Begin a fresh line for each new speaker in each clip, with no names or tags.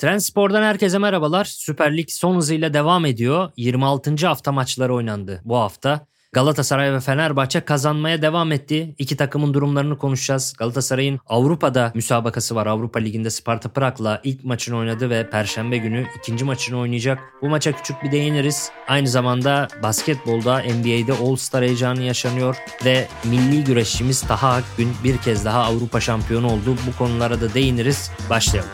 Trendspor'dan herkese merhabalar. Süper Lig son hızıyla devam ediyor. 26. hafta maçları oynandı bu hafta. Galatasaray ve Fenerbahçe kazanmaya devam etti. İki takımın durumlarını konuşacağız. Galatasaray'ın Avrupa'da müsabakası var. Avrupa Ligi'nde Sparta Prag'la ilk maçını oynadı ve Perşembe günü ikinci maçını oynayacak. Bu maça küçük bir değiniriz. Aynı zamanda basketbolda NBA'de All-Star heyecanı yaşanıyor ve milli güreşçimiz Taha Akgün bir kez daha Avrupa şampiyonu oldu. Bu konulara da değiniriz. Başlayalım.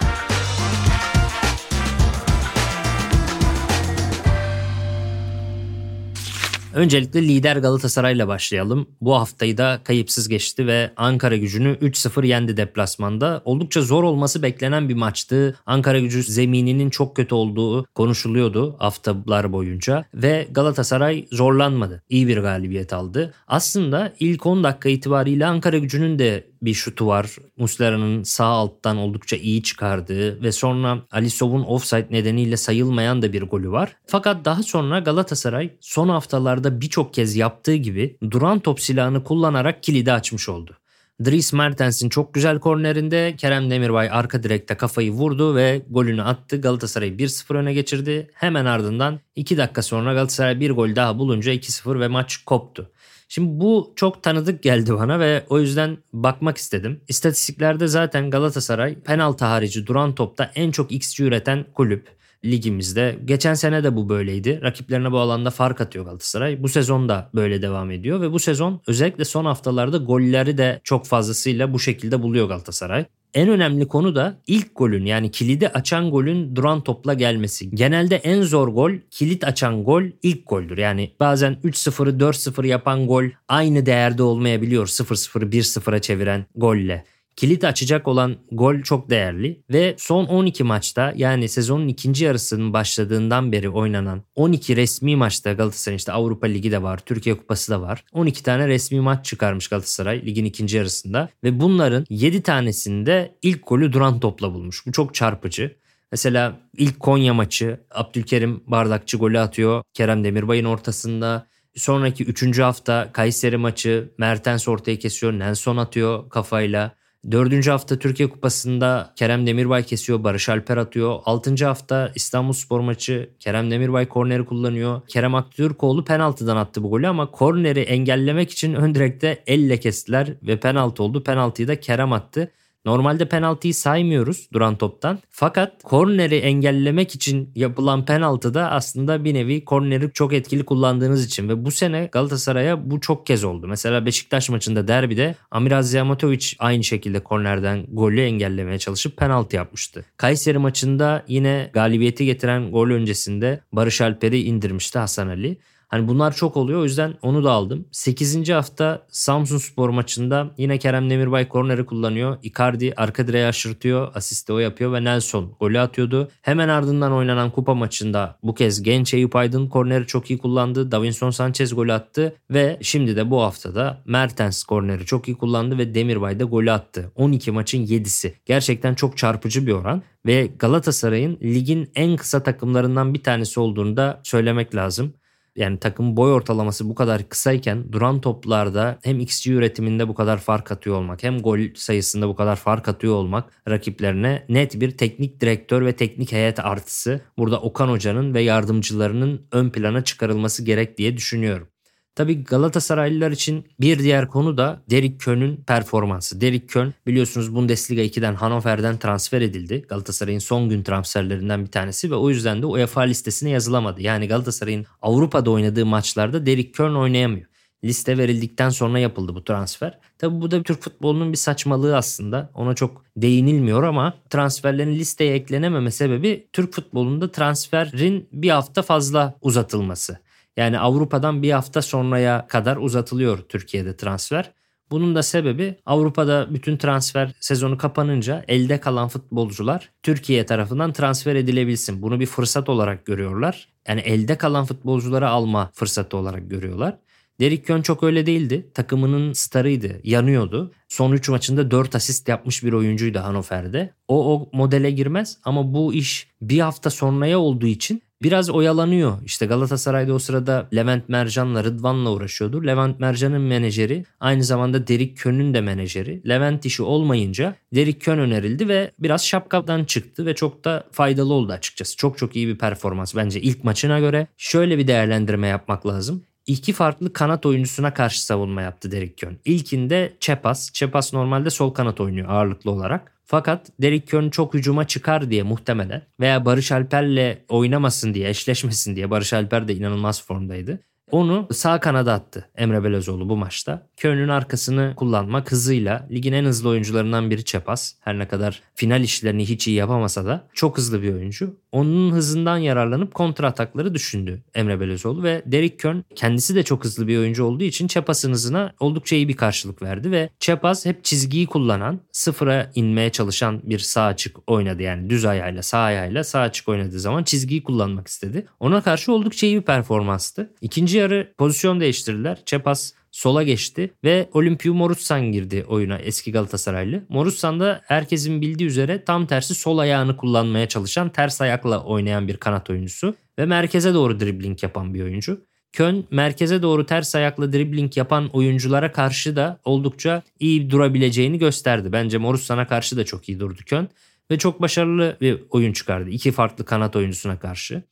Öncelikle lider Galatasaray'la başlayalım. Bu haftayı da kayıpsız geçti ve Ankara gücünü 3-0 yendi deplasmanda. Oldukça zor olması beklenen bir maçtı. Ankara gücü zemininin çok kötü olduğu konuşuluyordu haftalar boyunca ve Galatasaray zorlanmadı. İyi bir galibiyet aldı. Aslında ilk 10 dakika itibariyle Ankara gücünün de bir şutu var. Muslera'nın sağ alttan oldukça iyi çıkardığı ve sonra Alisov'un offside nedeniyle sayılmayan da bir golü var. Fakat daha sonra Galatasaray son haftalarda birçok kez yaptığı gibi duran top silahını kullanarak kilidi açmış oldu. Dries Mertens'in çok güzel kornerinde Kerem Demirbay arka direkte kafayı vurdu ve golünü attı. Galatasaray 1-0 öne geçirdi. Hemen ardından 2 dakika sonra Galatasaray bir gol daha bulunca 2-0 ve maç koptu. Şimdi bu çok tanıdık geldi bana ve o yüzden bakmak istedim. İstatistiklerde zaten Galatasaray penaltı harici duran topta en çok XG üreten kulüp ligimizde. Geçen sene de bu böyleydi. Rakiplerine bu alanda fark atıyor Galatasaray. Bu sezon da böyle devam ediyor ve bu sezon özellikle son haftalarda golleri de çok fazlasıyla bu şekilde buluyor Galatasaray. En önemli konu da ilk golün yani kilidi açan golün duran topla gelmesi. Genelde en zor gol kilit açan gol ilk goldür. Yani bazen 3-0'ı 4-0 yapan gol aynı değerde olmayabiliyor 0-0'ı 1-0'a çeviren golle kilit açacak olan gol çok değerli ve son 12 maçta yani sezonun ikinci yarısının başladığından beri oynanan 12 resmi maçta Galatasaray işte Avrupa Ligi de var, Türkiye Kupası da var. 12 tane resmi maç çıkarmış Galatasaray ligin ikinci yarısında ve bunların 7 tanesinde ilk golü duran topla bulmuş. Bu çok çarpıcı. Mesela ilk Konya maçı Abdülkerim Bardakçı golü atıyor. Kerem Demirbay'ın ortasında. Sonraki 3. hafta Kayseri maçı Mertens ortaya kesiyor. Nelson atıyor kafayla. Dördüncü hafta Türkiye Kupası'nda Kerem Demirbay kesiyor, Barış Alper atıyor. Altıncı hafta İstanbul Spor maçı Kerem Demirbay korneri kullanıyor. Kerem Aktürkoğlu penaltıdan attı bu golü ama korneri engellemek için ön direkte elle kestiler ve penaltı oldu. Penaltıyı da Kerem attı. Normalde penaltıyı saymıyoruz duran toptan. Fakat korneri engellemek için yapılan penaltı da aslında bir nevi korneri çok etkili kullandığınız için ve bu sene Galatasaray'a bu çok kez oldu. Mesela Beşiktaş maçında derbide Amiraz Ziyamatovic aynı şekilde kornerden golü engellemeye çalışıp penaltı yapmıştı. Kayseri maçında yine galibiyeti getiren gol öncesinde Barış Alper'i indirmişti Hasan Ali. Hani bunlar çok oluyor o yüzden onu da aldım. 8. hafta Samsun Spor maçında yine Kerem Demirbay korneri kullanıyor. Icardi arka direğe aşırtıyor. Asiste o yapıyor ve Nelson golü atıyordu. Hemen ardından oynanan kupa maçında bu kez genç Eyüp Aydın korneri çok iyi kullandı. Davinson Sanchez golü attı ve şimdi de bu haftada Mertens korneri çok iyi kullandı ve Demirbay da golü attı. 12 maçın 7'si. Gerçekten çok çarpıcı bir oran ve Galatasaray'ın ligin en kısa takımlarından bir tanesi olduğunu da söylemek lazım yani takım boy ortalaması bu kadar kısayken duran toplarda hem XG üretiminde bu kadar fark atıyor olmak hem gol sayısında bu kadar fark atıyor olmak rakiplerine net bir teknik direktör ve teknik heyet artısı. Burada Okan Hoca'nın ve yardımcılarının ön plana çıkarılması gerek diye düşünüyorum. Tabi Galatasaraylılar için bir diğer konu da Derek Köhn'ün performansı. Derek Köhn biliyorsunuz Bundesliga 2'den Hannover'den transfer edildi. Galatasaray'ın son gün transferlerinden bir tanesi ve o yüzden de UEFA listesine yazılamadı. Yani Galatasaray'ın Avrupa'da oynadığı maçlarda Derek Köhn oynayamıyor. liste verildikten sonra yapıldı bu transfer. Tabi bu da Türk futbolunun bir saçmalığı aslında. Ona çok değinilmiyor ama transferlerin listeye eklenememe sebebi Türk futbolunda transferin bir hafta fazla uzatılması. Yani Avrupa'dan bir hafta sonraya kadar uzatılıyor Türkiye'de transfer. Bunun da sebebi Avrupa'da bütün transfer sezonu kapanınca elde kalan futbolcular Türkiye tarafından transfer edilebilsin. Bunu bir fırsat olarak görüyorlar. Yani elde kalan futbolcuları alma fırsatı olarak görüyorlar. Derek Kön çok öyle değildi. Takımının starıydı, yanıyordu. Son 3 maçında 4 asist yapmış bir oyuncuydu Hannover'de. O o modele girmez ama bu iş bir hafta sonraya olduğu için biraz oyalanıyor. İşte Galatasaray'da o sırada Levent Mercan'la Rıdvan'la uğraşıyordu. Levent Mercan'ın menajeri aynı zamanda Derik Kön'ün de menajeri. Levent işi olmayınca Derik Kön önerildi ve biraz şapkadan çıktı ve çok da faydalı oldu açıkçası. Çok çok iyi bir performans bence ilk maçına göre. Şöyle bir değerlendirme yapmak lazım iki farklı kanat oyuncusuna karşı savunma yaptı Derek Kön. İlkinde Çepas. Çepas normalde sol kanat oynuyor ağırlıklı olarak. Fakat Derek Kön çok hücuma çıkar diye muhtemelen veya Barış Alper'le oynamasın diye, eşleşmesin diye Barış Alper de inanılmaz formdaydı. Onu sağ kanada attı Emre Belözoğlu bu maçta. Köln'ün arkasını kullanmak hızıyla ligin en hızlı oyuncularından biri Çepas. Her ne kadar final işlerini hiç iyi yapamasa da çok hızlı bir oyuncu. Onun hızından yararlanıp kontra atakları düşündü Emre Belözoğlu ve Derek Köln kendisi de çok hızlı bir oyuncu olduğu için Çepas'ın hızına oldukça iyi bir karşılık verdi ve Çepas hep çizgiyi kullanan, sıfıra inmeye çalışan bir sağ açık oynadı. Yani düz ayağıyla sağ ayağıyla sağ açık oynadığı zaman çizgiyi kullanmak istedi. Ona karşı oldukça iyi bir performanstı. İkinci yarı pozisyon değiştirdiler. Çepas sola geçti ve Olimpiu Morutsan girdi oyuna eski Galatasaraylı. Morutsan da herkesin bildiği üzere tam tersi sol ayağını kullanmaya çalışan ters ayakla oynayan bir kanat oyuncusu ve merkeze doğru dribling yapan bir oyuncu. Kön merkeze doğru ters ayakla dribbling yapan oyunculara karşı da oldukça iyi durabileceğini gösterdi. Bence Morutsan'a karşı da çok iyi durdu Kön ve çok başarılı bir oyun çıkardı iki farklı kanat oyuncusuna karşı.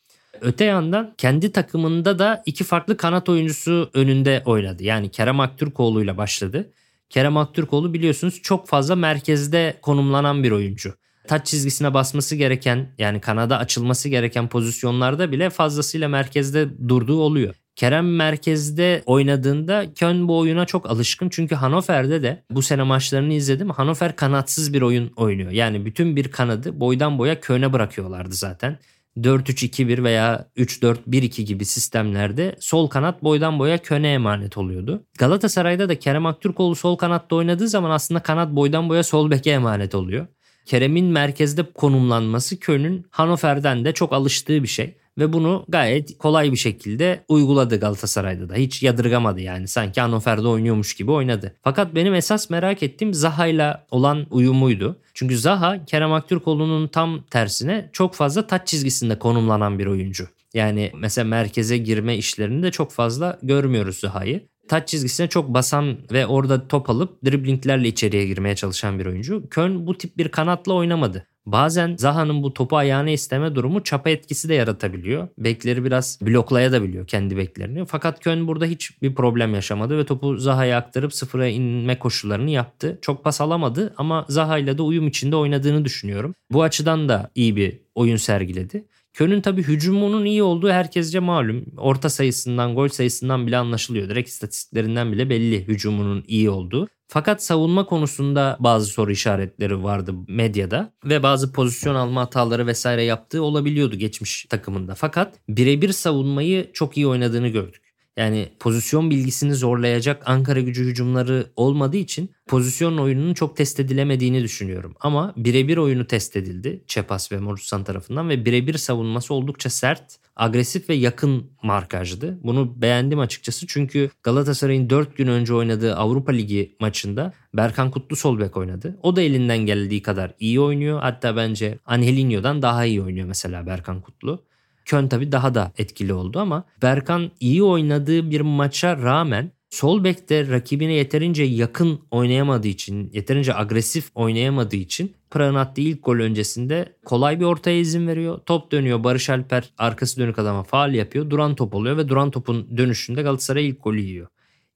Öte yandan kendi takımında da iki farklı kanat oyuncusu önünde oynadı. Yani Kerem Aktürkoğlu ile başladı. Kerem Aktürkoğlu biliyorsunuz çok fazla merkezde konumlanan bir oyuncu. Taç çizgisine basması gereken yani kanada açılması gereken pozisyonlarda bile fazlasıyla merkezde durduğu oluyor. Kerem merkezde oynadığında Kön bu oyuna çok alışkın. Çünkü Hannover'de de bu sene maçlarını izledim. Hannover kanatsız bir oyun oynuyor. Yani bütün bir kanadı boydan boya Kön'e bırakıyorlardı zaten. 4-3-2-1 veya 3-4-1-2 gibi sistemlerde sol kanat boydan boya Köne emanet oluyordu. Galatasaray'da da Kerem Aktürkoğlu sol kanatta oynadığı zaman aslında kanat boydan boya sol beke emanet oluyor. Kerem'in merkezde konumlanması Köln'ün Hannover'den de çok alıştığı bir şey. Ve bunu gayet kolay bir şekilde uyguladı Galatasaray'da da. Hiç yadırgamadı yani. Sanki Hannover'de oynuyormuş gibi oynadı. Fakat benim esas merak ettiğim Zaha'yla olan uyumuydu. Çünkü Zaha Kerem Aktürkoğlu'nun tam tersine çok fazla taç çizgisinde konumlanan bir oyuncu. Yani mesela merkeze girme işlerini de çok fazla görmüyoruz Zaha'yı taç çizgisine çok basan ve orada top alıp driblinglerle içeriye girmeye çalışan bir oyuncu. Köln bu tip bir kanatla oynamadı. Bazen Zaha'nın bu topu ayağına isteme durumu çapa etkisi de yaratabiliyor. Bekleri biraz bloklayabiliyor kendi beklerini. Fakat Köln burada hiç bir problem yaşamadı ve topu Zaha'ya aktarıp sıfıra inme koşullarını yaptı. Çok pas alamadı ama Zaha ile de uyum içinde oynadığını düşünüyorum. Bu açıdan da iyi bir oyun sergiledi. Köln'ün tabi hücumunun iyi olduğu herkesce malum. Orta sayısından, gol sayısından bile anlaşılıyor. Direkt istatistiklerinden bile belli hücumunun iyi olduğu. Fakat savunma konusunda bazı soru işaretleri vardı medyada ve bazı pozisyon alma hataları vesaire yaptığı olabiliyordu geçmiş takımında. Fakat birebir savunmayı çok iyi oynadığını gördük. Yani pozisyon bilgisini zorlayacak Ankara gücü hücumları olmadığı için pozisyon oyununun çok test edilemediğini düşünüyorum. Ama birebir oyunu test edildi Çepas ve Morutsan tarafından ve birebir savunması oldukça sert, agresif ve yakın markajdı. Bunu beğendim açıkçası çünkü Galatasaray'ın 4 gün önce oynadığı Avrupa Ligi maçında Berkan Kutlu sol bek oynadı. O da elinden geldiği kadar iyi oynuyor. Hatta bence Angelinho'dan daha iyi oynuyor mesela Berkan Kutlu. Kön tabii daha da etkili oldu ama Berkan iyi oynadığı bir maça rağmen sol bekte rakibine yeterince yakın oynayamadığı için, yeterince agresif oynayamadığı için Prag'ın attığı ilk gol öncesinde kolay bir ortaya izin veriyor. Top dönüyor. Barış Alper arkası dönük adama faal yapıyor. Duran top oluyor ve duran topun dönüşünde Galatasaray ilk golü yiyor.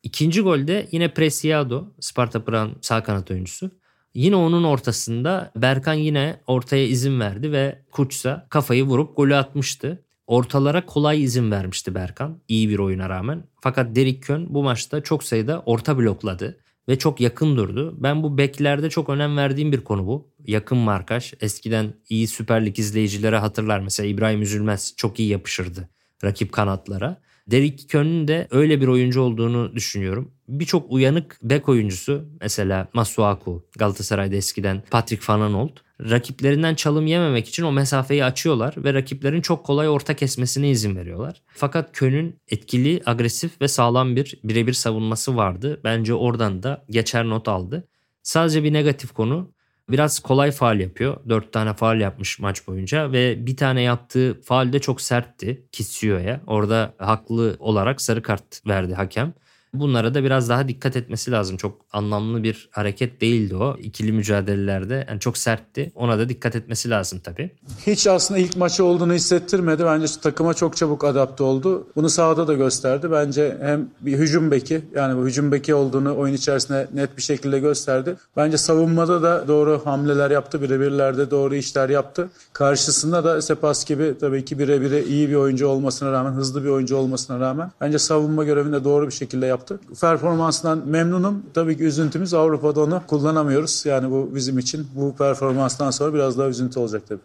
İkinci golde yine Preciado, Sparta Prag'ın sağ kanat oyuncusu. Yine onun ortasında Berkan yine ortaya izin verdi ve Kuçsa kafayı vurup golü atmıştı. ortalara kolay izin vermişti Berkan iyi bir oyuna rağmen. Fakat Derek Kön bu maçta çok sayıda orta blokladı ve çok yakın durdu. Ben bu beklerde çok önem verdiğim bir konu bu. Yakın markaj. Eskiden iyi Süper Lig izleyicilere hatırlar. Mesela İbrahim Üzülmez çok iyi yapışırdı rakip kanatlara. Derek Könn'ün de öyle bir oyuncu olduğunu düşünüyorum. Birçok uyanık bek oyuncusu mesela Masuaku Galatasaray'da eskiden Patrick Van rakiplerinden çalım yememek için o mesafeyi açıyorlar ve rakiplerin çok kolay orta kesmesine izin veriyorlar. Fakat Kön'ün etkili, agresif ve sağlam bir birebir savunması vardı. Bence oradan da geçer not aldı. Sadece bir negatif konu biraz kolay faal yapıyor. 4 tane faal yapmış maç boyunca ve bir tane yaptığı faal de çok sertti Kitsio'ya. Orada haklı olarak sarı kart verdi hakem. Bunlara da biraz daha dikkat etmesi lazım. Çok anlamlı bir hareket değildi o. İkili mücadelelerde yani çok sertti. Ona da dikkat etmesi lazım tabii.
Hiç aslında ilk maçı olduğunu hissettirmedi. Bence takıma çok çabuk adapte oldu. Bunu sahada da gösterdi. Bence hem bir hücum beki yani bu hücum beki olduğunu oyun içerisinde net bir şekilde gösterdi. Bence savunmada da doğru hamleler yaptı. Birebirlerde doğru işler yaptı. Karşısında da Sepas gibi tabii ki birebiri iyi bir oyuncu olmasına rağmen, hızlı bir oyuncu olmasına rağmen bence savunma görevini de doğru bir şekilde yaptı yaptı. Performansından memnunum. Tabii ki üzüntümüz Avrupa'da onu kullanamıyoruz. Yani bu bizim için bu performanstan sonra biraz daha üzüntü olacak tabii.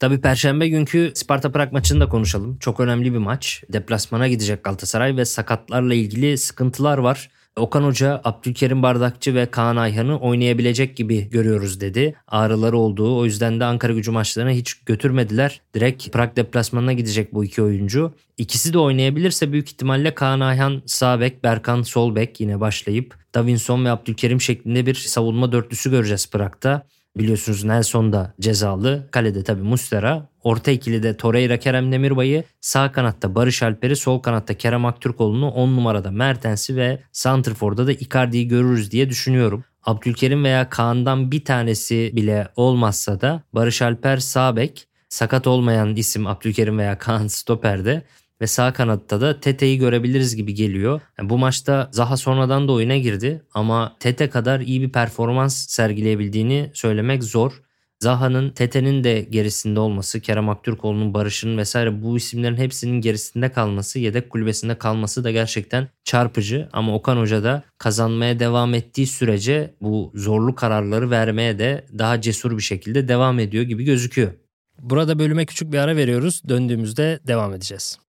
Tabii Perşembe günkü Sparta Prag maçını da konuşalım. Çok önemli bir maç. Deplasmana gidecek Galatasaray ve sakatlarla ilgili sıkıntılar var. Okan Hoca Abdülkerim Bardakçı ve Kaan Ayhan'ı oynayabilecek gibi görüyoruz dedi. Ağrıları olduğu o yüzden de Ankara gücü maçlarına hiç götürmediler. Direkt Prag deplasmanına gidecek bu iki oyuncu. İkisi de oynayabilirse büyük ihtimalle Kaan Ayhan sağ bek, Berkan sol bek yine başlayıp Davinson ve Abdülkerim şeklinde bir savunma dörtlüsü göreceğiz Prag'da. Biliyorsunuz Nelson da cezalı. Kalede tabi Mustera. Orta ikilide Torreira Kerem Demirbay'ı, sağ kanatta Barış Alper'i, sol kanatta Kerem Aktürkoğlu'nu, 10 numarada Mertens'i ve Santrfor'da da Icardi'yi görürüz diye düşünüyorum. Abdülkerim veya Kaan'dan bir tanesi bile olmazsa da Barış Alper sağ bek, sakat olmayan isim Abdülkerim veya Kaan stoperde ve sağ kanatta da Tete'yi görebiliriz gibi geliyor. Yani bu maçta Zaha sonradan da oyuna girdi ama Tete kadar iyi bir performans sergileyebildiğini söylemek zor. Zaha'nın Tete'nin de gerisinde olması, Kerem Aktürkoğlu'nun, Barış'ın vesaire bu isimlerin hepsinin gerisinde kalması, yedek kulübesinde kalması da gerçekten çarpıcı. Ama Okan Hoca da kazanmaya devam ettiği sürece bu zorlu kararları vermeye de daha cesur bir şekilde devam ediyor gibi gözüküyor.
Burada bölüme küçük bir ara veriyoruz. Döndüğümüzde devam edeceğiz.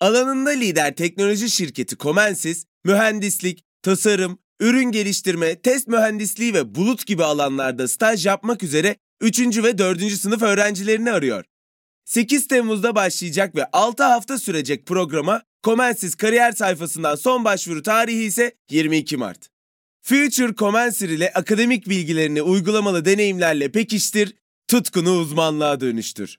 Alanında lider teknoloji şirketi Comensis, mühendislik, tasarım, ürün geliştirme, test mühendisliği ve bulut gibi alanlarda staj yapmak üzere 3. ve 4. sınıf öğrencilerini arıyor. 8 Temmuz'da başlayacak ve 6 hafta sürecek programa Comensis kariyer sayfasından son başvuru tarihi ise 22 Mart. Future Comensir ile akademik bilgilerini uygulamalı deneyimlerle pekiştir, tutkunu uzmanlığa dönüştür.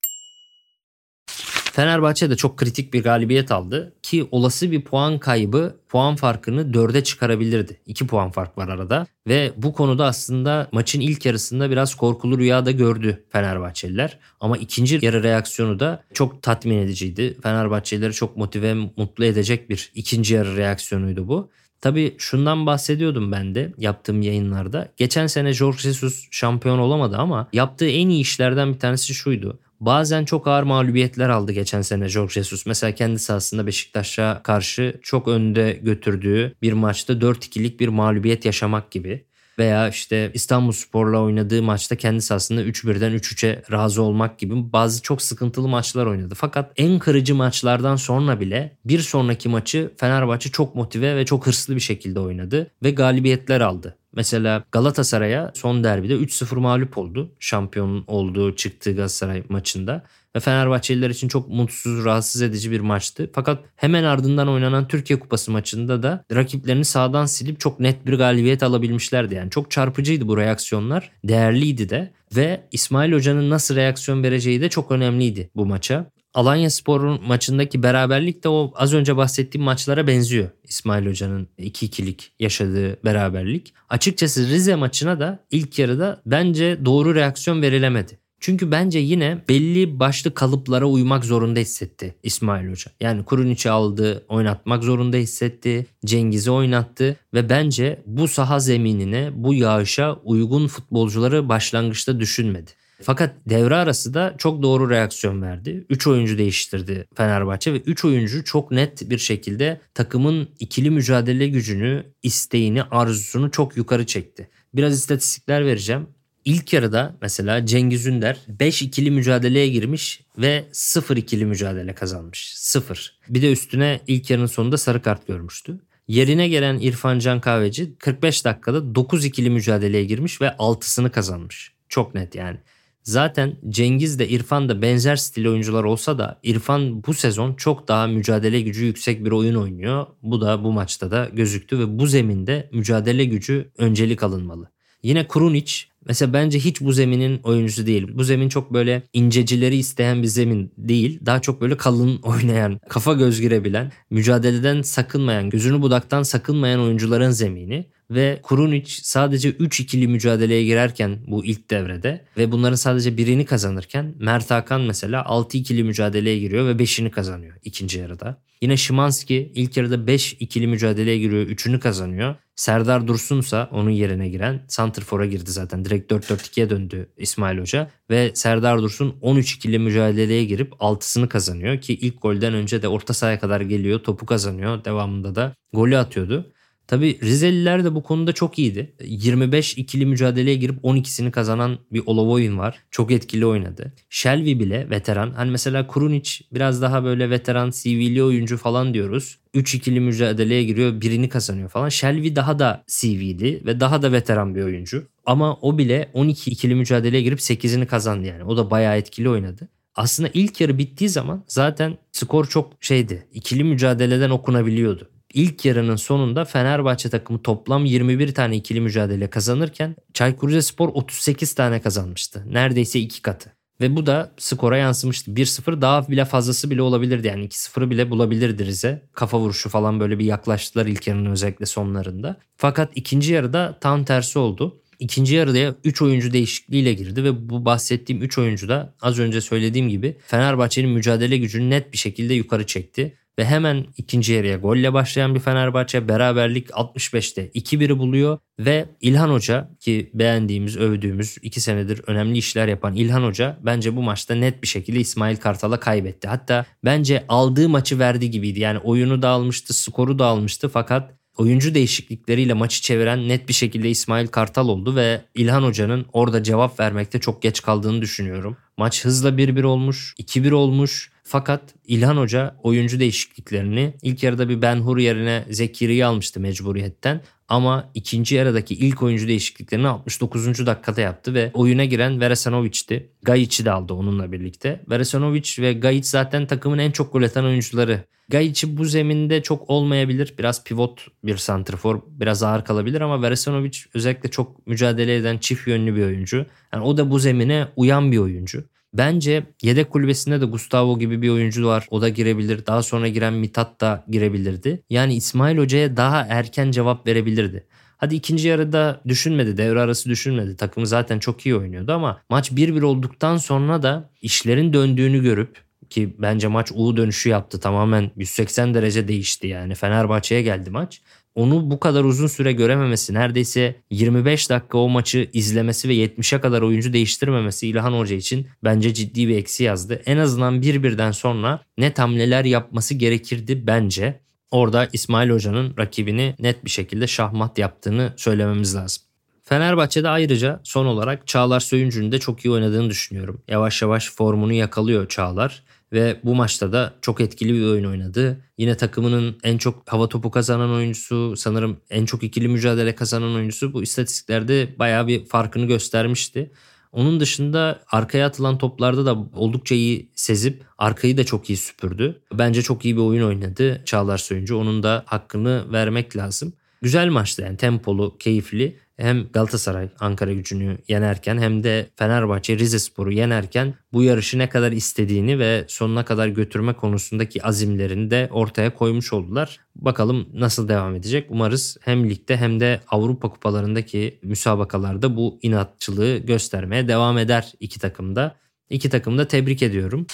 Fenerbahçe de çok kritik bir galibiyet aldı ki olası bir puan kaybı puan farkını 4'e çıkarabilirdi. 2 puan fark var arada ve bu konuda aslında maçın ilk yarısında biraz korkulu rüya da gördü Fenerbahçeliler. Ama ikinci yarı reaksiyonu da çok tatmin ediciydi. Fenerbahçelileri çok motive mutlu edecek bir ikinci yarı reaksiyonuydu bu. Tabii şundan bahsediyordum ben de yaptığım yayınlarda. Geçen sene Jorge Jesus şampiyon olamadı ama yaptığı en iyi işlerden bir tanesi şuydu. Bazen çok ağır mağlubiyetler aldı geçen sene Jorge Jesus. Mesela kendi sahasında Beşiktaş'a karşı çok önde götürdüğü bir maçta 4-2'lik bir mağlubiyet yaşamak gibi. Veya işte İstanbul Spor'la oynadığı maçta kendi sahasında 3-1'den 3-3'e razı olmak gibi bazı çok sıkıntılı maçlar oynadı. Fakat en kırıcı maçlardan sonra bile bir sonraki maçı Fenerbahçe çok motive ve çok hırslı bir şekilde oynadı ve galibiyetler aldı. Mesela Galatasaray'a son derbide 3-0 mağlup oldu. Şampiyon olduğu çıktığı Galatasaray maçında. Ve Fenerbahçeliler için çok mutsuz, rahatsız edici bir maçtı. Fakat hemen ardından oynanan Türkiye Kupası maçında da rakiplerini sağdan silip çok net bir galibiyet alabilmişlerdi. Yani çok çarpıcıydı bu reaksiyonlar. Değerliydi de. Ve İsmail Hoca'nın nasıl reaksiyon vereceği de çok önemliydi bu maça. Alanya Spor'un maçındaki beraberlik de o az önce bahsettiğim maçlara benziyor. İsmail Hoca'nın 2-2'lik yaşadığı beraberlik. Açıkçası Rize maçına da ilk yarıda bence doğru reaksiyon verilemedi. Çünkü bence yine belli başlı kalıplara uymak zorunda hissetti İsmail Hoca. Yani Kuruniç'i aldı, oynatmak zorunda hissetti, Cengiz'i oynattı ve bence bu saha zeminine, bu yağışa uygun futbolcuları başlangıçta düşünmedi. Fakat devre arası da çok doğru reaksiyon verdi. 3 oyuncu değiştirdi Fenerbahçe ve 3 oyuncu çok net bir şekilde takımın ikili mücadele gücünü, isteğini, arzusunu çok yukarı çekti. Biraz istatistikler vereceğim. İlk yarıda mesela Cengiz Ünder 5 ikili mücadeleye girmiş ve 0 ikili mücadele kazanmış. 0. Bir de üstüne ilk yarının sonunda sarı kart görmüştü. Yerine gelen İrfan Can Kahveci 45 dakikada 9 ikili mücadeleye girmiş ve 6'sını kazanmış. Çok net yani. Zaten Cengiz de İrfan da benzer stil oyuncular olsa da İrfan bu sezon çok daha mücadele gücü yüksek bir oyun oynuyor. Bu da bu maçta da gözüktü ve bu zeminde mücadele gücü öncelik alınmalı. Yine Krunic mesela bence hiç bu zeminin oyuncusu değil. Bu zemin çok böyle incecileri isteyen bir zemin değil. Daha çok böyle kalın oynayan, kafa göz girebilen, mücadeleden sakınmayan, gözünü budaktan sakınmayan oyuncuların zemini ve Kurunic sadece 3 ikili mücadeleye girerken bu ilk devrede ve bunların sadece birini kazanırken Mert Hakan mesela 6 ikili mücadeleye giriyor ve 5'ini kazanıyor ikinci yarıda. Yine Şimanski ilk yarıda 5 ikili mücadeleye giriyor 3'ünü kazanıyor. Serdar Dursun'sa onun yerine giren Santrfor'a girdi zaten. Direkt 4-4-2'ye döndü İsmail Hoca. Ve Serdar Dursun 13 ikili mücadeleye girip 6'sını kazanıyor. Ki ilk golden önce de orta sahaya kadar geliyor. Topu kazanıyor. Devamında da golü atıyordu. Tabi Rizeliler de bu konuda çok iyiydi. 25 ikili mücadeleye girip 12'sini kazanan bir Olovoyun var. Çok etkili oynadı. Shelby bile veteran. Hani mesela Kurunic biraz daha böyle veteran CV'li oyuncu falan diyoruz. 3 ikili mücadeleye giriyor birini kazanıyor falan. Shelby daha da CV'li ve daha da veteran bir oyuncu. Ama o bile 12 ikili mücadeleye girip 8'ini kazandı yani. O da bayağı etkili oynadı. Aslında ilk yarı bittiği zaman zaten skor çok şeydi. İkili mücadeleden okunabiliyordu. İlk yarının sonunda Fenerbahçe takımı toplam 21 tane ikili mücadele kazanırken Çaykur Rizespor 38 tane kazanmıştı. Neredeyse iki katı. Ve bu da skora yansımıştı. 1-0 daha bile fazlası bile olabilirdi. Yani 2-0'ı bile bulabilirdi Rize. Kafa vuruşu falan böyle bir yaklaştılar ilk yarının özellikle sonlarında. Fakat ikinci yarıda tam tersi oldu. İkinci yarıda 3 oyuncu değişikliğiyle girdi ve bu bahsettiğim 3 oyuncu da az önce söylediğim gibi Fenerbahçe'nin mücadele gücünü net bir şekilde yukarı çekti. Ve hemen ikinci yarıya golle başlayan bir Fenerbahçe beraberlik 65'te 2-1'i buluyor ve İlhan Hoca ki beğendiğimiz, övdüğümüz iki senedir önemli işler yapan İlhan Hoca bence bu maçta net bir şekilde İsmail Kartal'a kaybetti. Hatta bence aldığı maçı verdi gibiydi. Yani oyunu da almıştı, skoru da almıştı fakat oyuncu değişiklikleriyle maçı çeviren net bir şekilde İsmail Kartal oldu ve İlhan Hoca'nın orada cevap vermekte çok geç kaldığını düşünüyorum. Maç hızla 1-1 olmuş, 2-1 olmuş. Fakat İlhan Hoca oyuncu değişikliklerini ilk yarıda bir Ben Hur yerine Zekiri'yi almıştı mecburiyetten. Ama ikinci yarıdaki ilk oyuncu değişikliklerini 69. dakikada yaptı ve oyuna giren Veresanovic'ti. Gayic'i de aldı onunla birlikte. Veresanovic ve Gayic zaten takımın en çok gol atan oyuncuları. Gayic'i bu zeminde çok olmayabilir. Biraz pivot bir santrfor, biraz ağır kalabilir ama Veresanovic özellikle çok mücadele eden çift yönlü bir oyuncu. Yani o da bu zemine uyan bir oyuncu. Bence yedek kulübesinde de Gustavo gibi bir oyuncu var. O da girebilir. Daha sonra giren Mitat da girebilirdi. Yani İsmail Hoca'ya daha erken cevap verebilirdi. Hadi ikinci yarıda düşünmedi, devre arası düşünmedi. Takımı zaten çok iyi oynuyordu ama maç 1-1 olduktan sonra da işlerin döndüğünü görüp ki bence maç U dönüşü yaptı. Tamamen 180 derece değişti yani. Fenerbahçe'ye geldi maç onu bu kadar uzun süre görememesi, neredeyse 25 dakika o maçı izlemesi ve 70'e kadar oyuncu değiştirmemesi İlhan Hoca için bence ciddi bir eksi yazdı. En azından bir birden sonra net hamleler yapması gerekirdi bence. Orada İsmail Hoca'nın rakibini net bir şekilde şahmat yaptığını söylememiz lazım. Fenerbahçe'de ayrıca son olarak Çağlar Söyüncü'nün de çok iyi oynadığını düşünüyorum. Yavaş yavaş formunu yakalıyor Çağlar ve bu maçta da çok etkili bir oyun oynadı. Yine takımının en çok hava topu kazanan oyuncusu, sanırım en çok ikili mücadele kazanan oyuncusu bu istatistiklerde bayağı bir farkını göstermişti. Onun dışında arkaya atılan toplarda da oldukça iyi sezip arkayı da çok iyi süpürdü. Bence çok iyi bir oyun oynadı Çağlar Söyüncü. Onun da hakkını vermek lazım. Güzel maçtı yani tempolu, keyifli. Hem Galatasaray Ankara gücünü yenerken hem de Fenerbahçe Rizespor'u yenerken bu yarışı ne kadar istediğini ve sonuna kadar götürme konusundaki azimlerini de ortaya koymuş oldular. Bakalım nasıl devam edecek. Umarız hem ligde hem de Avrupa kupalarındaki müsabakalarda bu inatçılığı göstermeye devam eder iki takım da. İki takım da tebrik ediyorum.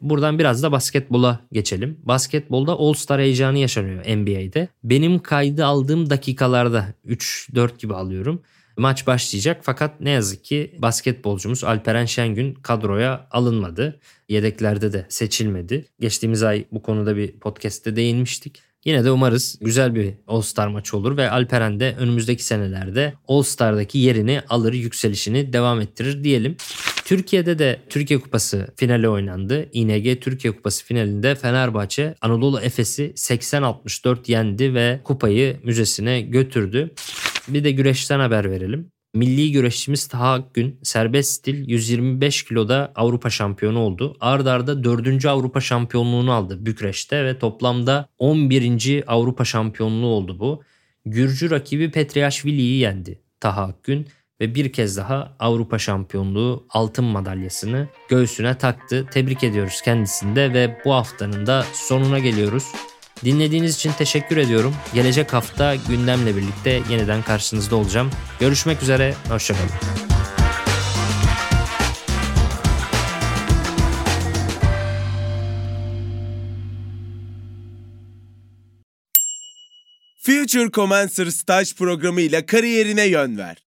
Buradan biraz da basketbola geçelim. Basketbolda All-Star heyecanı yaşanıyor NBA'de. Benim kaydı aldığım dakikalarda 3-4 gibi alıyorum. Maç başlayacak fakat ne yazık ki basketbolcumuz Alperen Şengün kadroya alınmadı. Yedeklerde de seçilmedi. Geçtiğimiz ay bu konuda bir podcast'te değinmiştik. Yine de umarız güzel bir All-Star maçı olur ve Alperen de önümüzdeki senelerde All-Star'daki yerini alır, yükselişini devam ettirir diyelim. Türkiye'de de Türkiye Kupası finali oynandı. İNG Türkiye Kupası finalinde Fenerbahçe Anadolu Efes'i 80-64 yendi ve kupayı müzesine götürdü. Bir de güreşten haber verelim. Milli güreşçimiz Taha Akgün serbest stil 125 kiloda Avrupa şampiyonu oldu. Ard arda 4. Avrupa şampiyonluğunu aldı Bükreş'te ve toplamda 11. Avrupa şampiyonluğu oldu bu. Gürcü rakibi Petriashvili'yi yendi Taha Akgün ve bir kez daha Avrupa şampiyonluğu altın madalyasını göğsüne taktı. Tebrik ediyoruz kendisini de ve bu haftanın da sonuna geliyoruz. Dinlediğiniz için teşekkür ediyorum. Gelecek hafta gündemle birlikte yeniden karşınızda olacağım. Görüşmek üzere, hoşçakalın.
Future Commencer staj programı ile kariyerine yön ver.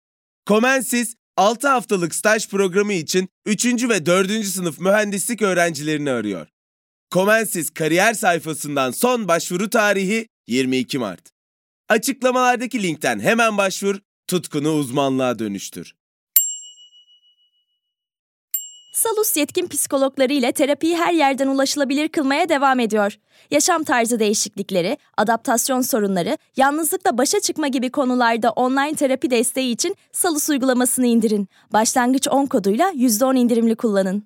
Comensis 6 haftalık staj programı için 3. ve 4. sınıf mühendislik öğrencilerini arıyor. Comensis kariyer sayfasından son başvuru tarihi 22 Mart. Açıklamalardaki linkten hemen başvur, tutkunu uzmanlığa dönüştür.
Salus yetkin psikologları ile terapiyi her yerden ulaşılabilir kılmaya devam ediyor. Yaşam tarzı değişiklikleri, adaptasyon sorunları, yalnızlıkla başa çıkma gibi konularda online terapi desteği için Salus uygulamasını indirin. Başlangıç 10 koduyla %10 indirimli kullanın.